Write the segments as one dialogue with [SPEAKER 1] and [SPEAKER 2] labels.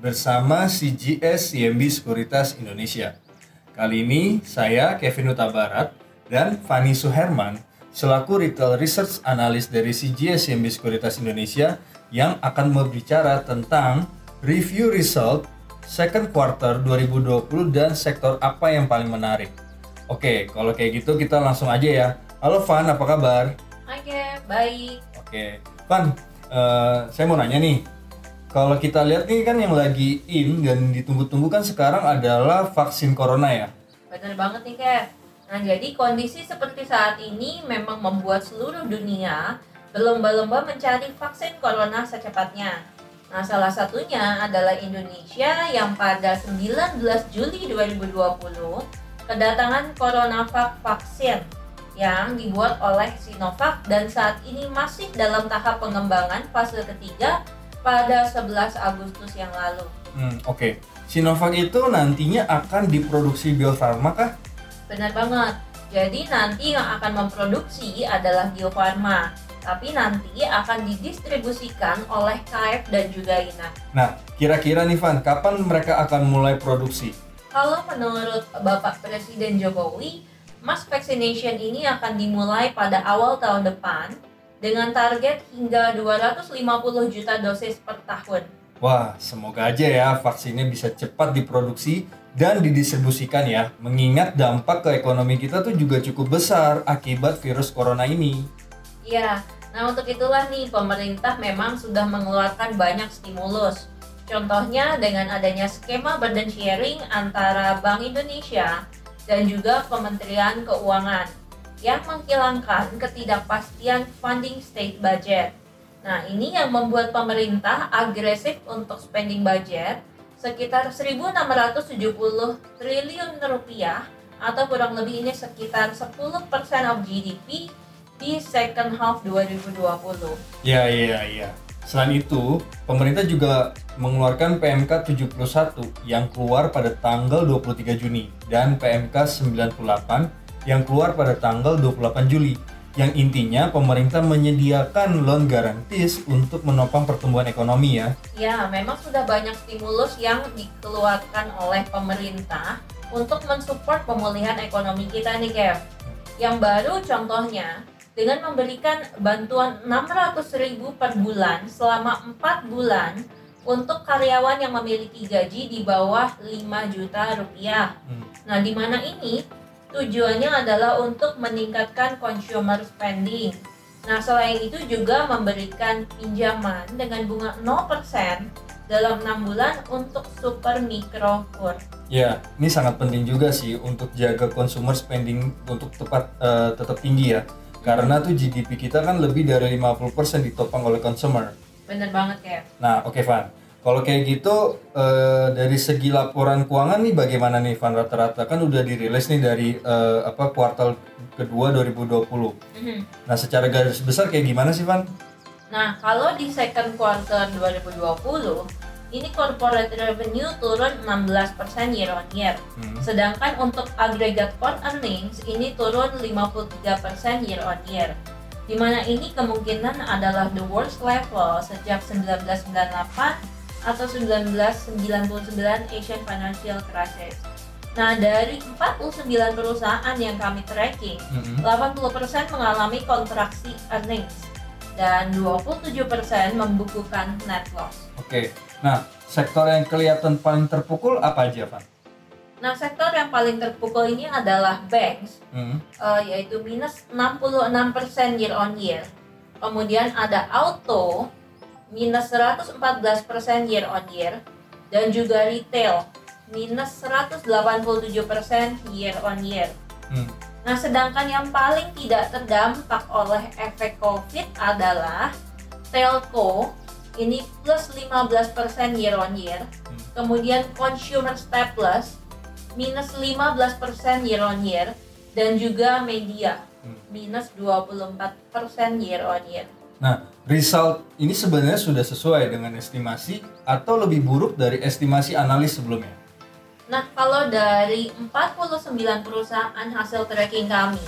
[SPEAKER 1] bersama CGS CMB Sekuritas Indonesia. Kali ini saya Kevin Utabarat dan Fani Suherman selaku Retail Research Analyst dari CGS CMB Sekuritas Indonesia yang akan berbicara tentang review result second quarter 2020 dan sektor apa yang paling menarik. Oke, kalau kayak gitu kita langsung aja ya. Halo Van, apa kabar?
[SPEAKER 2] Kev, baik.
[SPEAKER 1] Oke, Van, uh, saya mau nanya nih, kalau kita lihat nih kan yang lagi in dan ditunggu-tunggu kan sekarang adalah vaksin corona ya.
[SPEAKER 2] Bener banget nih Kev. Nah jadi kondisi seperti saat ini memang membuat seluruh dunia berlomba-lomba mencari vaksin corona secepatnya. Nah salah satunya adalah Indonesia yang pada 19 Juli 2020 kedatangan CoronaVac vaksin yang dibuat oleh Sinovac dan saat ini masih dalam tahap pengembangan fase ketiga pada 11 Agustus yang lalu.
[SPEAKER 1] Hmm, oke. Okay. Sinovac itu nantinya akan diproduksi Bio Farma kah?
[SPEAKER 2] Benar banget. Jadi nanti yang akan memproduksi adalah Bio Farma, tapi nanti akan didistribusikan oleh KF dan juga INA.
[SPEAKER 1] Nah, kira-kira nih Van, kapan mereka akan mulai produksi?
[SPEAKER 2] Kalau menurut Bapak Presiden Jokowi, mass vaccination ini akan dimulai pada awal tahun depan dengan target hingga 250 juta dosis per tahun.
[SPEAKER 1] Wah, semoga aja ya vaksinnya bisa cepat diproduksi dan didistribusikan ya, mengingat dampak ke ekonomi kita tuh juga cukup besar akibat virus corona ini.
[SPEAKER 2] Iya, nah untuk itulah nih pemerintah memang sudah mengeluarkan banyak stimulus. Contohnya dengan adanya skema burden sharing antara Bank Indonesia dan juga Kementerian Keuangan yang menghilangkan ketidakpastian funding state budget. Nah, ini yang membuat pemerintah agresif untuk spending budget sekitar 1.670 triliun rupiah atau kurang lebih ini sekitar 10% of GDP di second half 2020.
[SPEAKER 1] Ya, iya, iya. Selain itu, pemerintah juga mengeluarkan PMK 71 yang keluar pada tanggal 23 Juni dan PMK 98 yang keluar pada tanggal 28 Juli yang intinya pemerintah menyediakan loan garantis untuk menopang pertumbuhan ekonomi ya.
[SPEAKER 2] Ya, memang sudah banyak stimulus yang dikeluarkan oleh pemerintah untuk mensupport pemulihan ekonomi kita nih Kev. Yang baru contohnya dengan memberikan bantuan 600 ribu per bulan selama 4 bulan untuk karyawan yang memiliki gaji di bawah 5 juta rupiah. Hmm. Nah, di mana ini Tujuannya adalah untuk meningkatkan consumer spending. Nah, selain itu juga memberikan pinjaman dengan bunga 0% dalam 6 bulan untuk super mikro kur.
[SPEAKER 1] Ya, ini sangat penting juga sih untuk jaga consumer spending untuk tepat uh, tetap tinggi ya. Karena tuh GDP kita kan lebih dari 50% ditopang oleh consumer.
[SPEAKER 2] Bener banget ya.
[SPEAKER 1] Nah, oke okay, Van. Kalau kayak gitu uh, dari segi laporan keuangan nih bagaimana nih Van rata-rata kan udah dirilis nih dari uh, apa kuartal kedua 2020. Mm-hmm. Nah, secara garis besar kayak gimana sih Van?
[SPEAKER 2] Nah, kalau di second quarter 2020 ini corporate revenue turun 16% year on year. Hmm. Sedangkan untuk aggregate core earnings ini turun 53% year on year. Di mana ini kemungkinan adalah the worst level sejak 1998 atau 1999 Asian Financial Crisis. Nah, dari 49 perusahaan yang kami tracking, mm -hmm. 80% mengalami kontraksi earnings dan 27% membukukan net loss.
[SPEAKER 1] Oke. Okay. Nah, sektor yang kelihatan paling terpukul apa aja, Pak?
[SPEAKER 2] Nah, sektor yang paling terpukul ini adalah banks, mm. uh, yaitu minus 66% year on year. Kemudian ada auto, minus 114% year on year dan juga retail minus 187% year on year. Hmm. Nah, sedangkan yang paling tidak terdampak oleh efek COVID adalah telco ini plus 15% year on year. Hmm. Kemudian consumer staples minus 15% year on year dan juga media
[SPEAKER 1] Hmm.
[SPEAKER 2] minus 24% year on year.
[SPEAKER 1] Nah, result ini sebenarnya sudah sesuai dengan estimasi atau lebih buruk dari estimasi analis sebelumnya.
[SPEAKER 2] Nah, kalau dari 49 perusahaan hasil tracking kami,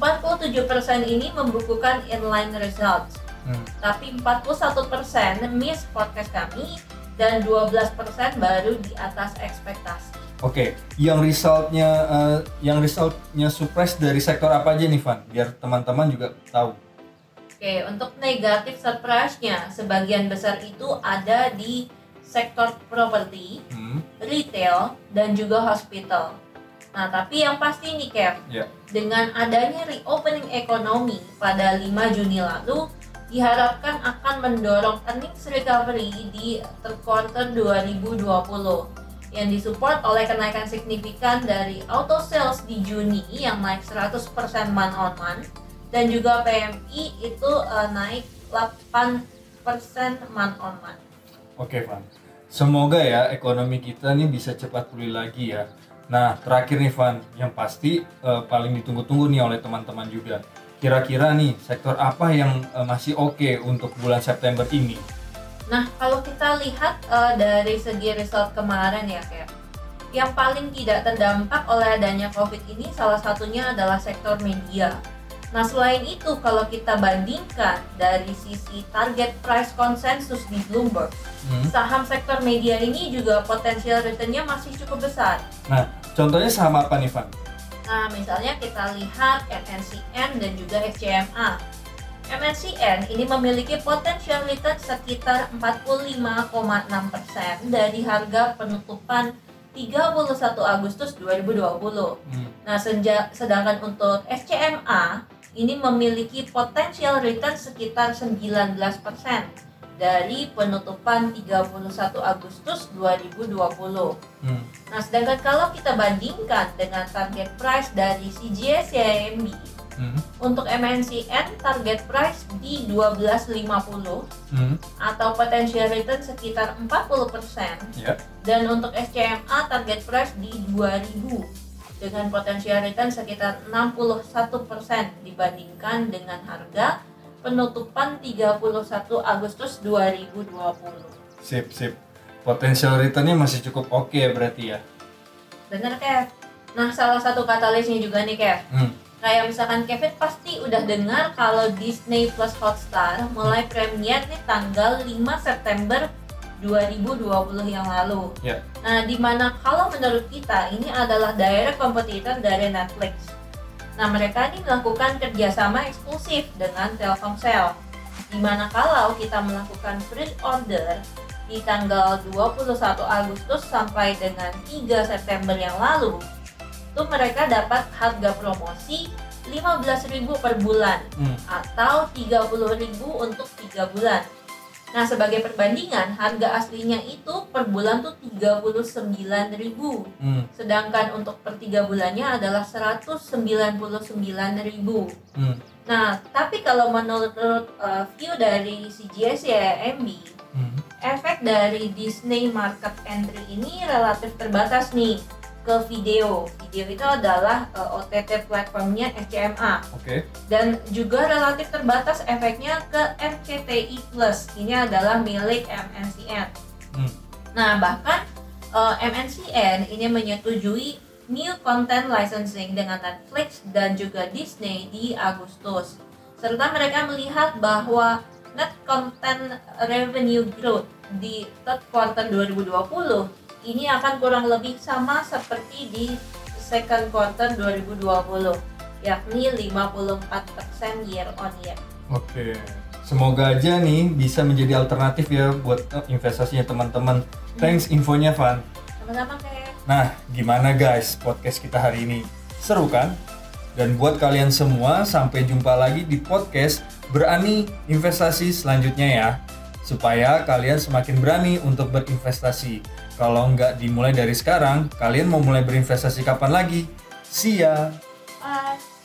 [SPEAKER 2] 47% ini membukukan inline results,
[SPEAKER 1] Hmm.
[SPEAKER 2] tapi 41% miss forecast kami dan 12% baru di atas ekspektasi.
[SPEAKER 1] Oke, yang resultnya eh, yang resultnya surprise dari sektor apa aja nih Van? Biar teman-teman juga tahu.
[SPEAKER 2] Oke, untuk negatif surprise-nya, sebagian besar itu ada di sektor properti,
[SPEAKER 1] Hmm.
[SPEAKER 2] retail, dan juga hospital. Nah, tapi yang pasti nih, Kev,
[SPEAKER 1] Ya.
[SPEAKER 2] dengan adanya reopening ekonomi pada 5 Juni lalu, diharapkan akan mendorong earnings recovery di third quarter 2020 yang disupport oleh kenaikan signifikan dari auto sales di Juni yang naik 100% month on month dan juga PMI itu eh, naik 8% month on month.
[SPEAKER 1] Oke Van. Semoga ya ekonomi kita nih bisa cepat pulih lagi ya. Nah terakhir nih Van, yang pasti eh, paling ditunggu-tunggu nih oleh teman-teman juga. Kira-kira nih sektor apa yang eh, masih oke untuk bulan September ini?
[SPEAKER 2] Nah, kalau kita lihat eh, dari segi result kemarin ya, kayak yang paling tidak terdampak oleh adanya COVID ini salah satunya adalah sektor media. Nah, selain itu kalau kita bandingkan dari sisi target price consensus di Bloomberg,
[SPEAKER 1] Hmm.
[SPEAKER 2] saham sektor media ini juga potensial returnnya masih cukup besar.
[SPEAKER 1] Nah contohnya saham apa nih Van?
[SPEAKER 2] Nah, misalnya kita lihat MNCN dan juga SCMA. MNCN ini memiliki potensial return sekitar 45,6% dari harga penutupan 31 Agustus 2020.
[SPEAKER 1] Hmm.
[SPEAKER 2] Nah, senja- sedangkan untuk SCMA ini memiliki potensial return sekitar 19% dari penutupan 31 Agustus 2020.
[SPEAKER 1] Hmm.
[SPEAKER 2] Nah, sedangkan kalau kita bandingkan dengan target price dari CIMB
[SPEAKER 1] Hmm.
[SPEAKER 2] untuk MNCN target price di 12.50
[SPEAKER 1] Hmm.
[SPEAKER 2] atau potential return sekitar 40%
[SPEAKER 1] Ya.
[SPEAKER 2] dan untuk SCMA target price di 2000 dengan potensial return sekitar 61% dibandingkan dengan harga penutupan 31 Agustus 2020.
[SPEAKER 1] Sip sip. Potensial returnnya masih cukup oke ya berarti ya.
[SPEAKER 2] Bener Kev? Nah salah satu katalisnya juga nih Kev
[SPEAKER 1] Hmm.
[SPEAKER 2] Kayak misalkan Kevin pasti udah dengar kalau Disney Plus Hotstar mulai premier nih tanggal 5 September 2020 yang lalu.
[SPEAKER 1] Ya.
[SPEAKER 2] Nah, di mana kalau menurut kita ini adalah direct competitor dari Netflix. Nah, mereka ini melakukan kerjasama eksklusif dengan Telkomsel. Di mana kalau kita melakukan pre-order di tanggal 21 Agustus sampai dengan 3 September yang lalu, itu mereka dapat harga promosi 15.000 per bulan
[SPEAKER 1] Hmm.
[SPEAKER 2] atau 30.000 untuk 3 bulan. Nah, sebagai perbandingan, harga aslinya itu per bulan tuh 39.000.
[SPEAKER 1] Hmm.
[SPEAKER 2] Sedangkan untuk per 3 bulannya adalah 199.000.
[SPEAKER 1] Hmm.
[SPEAKER 2] Nah, tapi kalau menurut uh, view dari CGS ya MB,
[SPEAKER 1] Hmm.
[SPEAKER 2] efek dari Disney market entry ini relatif terbatas nih ke video. Video itu adalah uh, OTT platformnya SCMA
[SPEAKER 1] Oke.
[SPEAKER 2] dan juga relatif terbatas efeknya ke RCTI Plus. Ini adalah milik MNCN.
[SPEAKER 1] Hmm.
[SPEAKER 2] Nah, bahkan uh, MNCN ini menyetujui new content licensing dengan Netflix dan juga Disney di Agustus. Serta mereka melihat bahwa net content revenue growth di third quarter 2020 ini akan kurang lebih sama seperti di second quarter 2020 yakni 54% year on year.
[SPEAKER 1] Oke. Semoga aja nih bisa menjadi alternatif ya buat eh, investasinya teman-teman. Thanks infonya Van.
[SPEAKER 2] Sama-sama
[SPEAKER 1] Nah, gimana guys podcast kita hari ini? Seru kan? Dan buat kalian semua, sampai jumpa lagi di podcast Berani Investasi selanjutnya ya. Supaya kalian semakin berani untuk berinvestasi. Kalau nggak dimulai dari sekarang, kalian mau mulai berinvestasi kapan lagi? See ya!
[SPEAKER 2] Bye.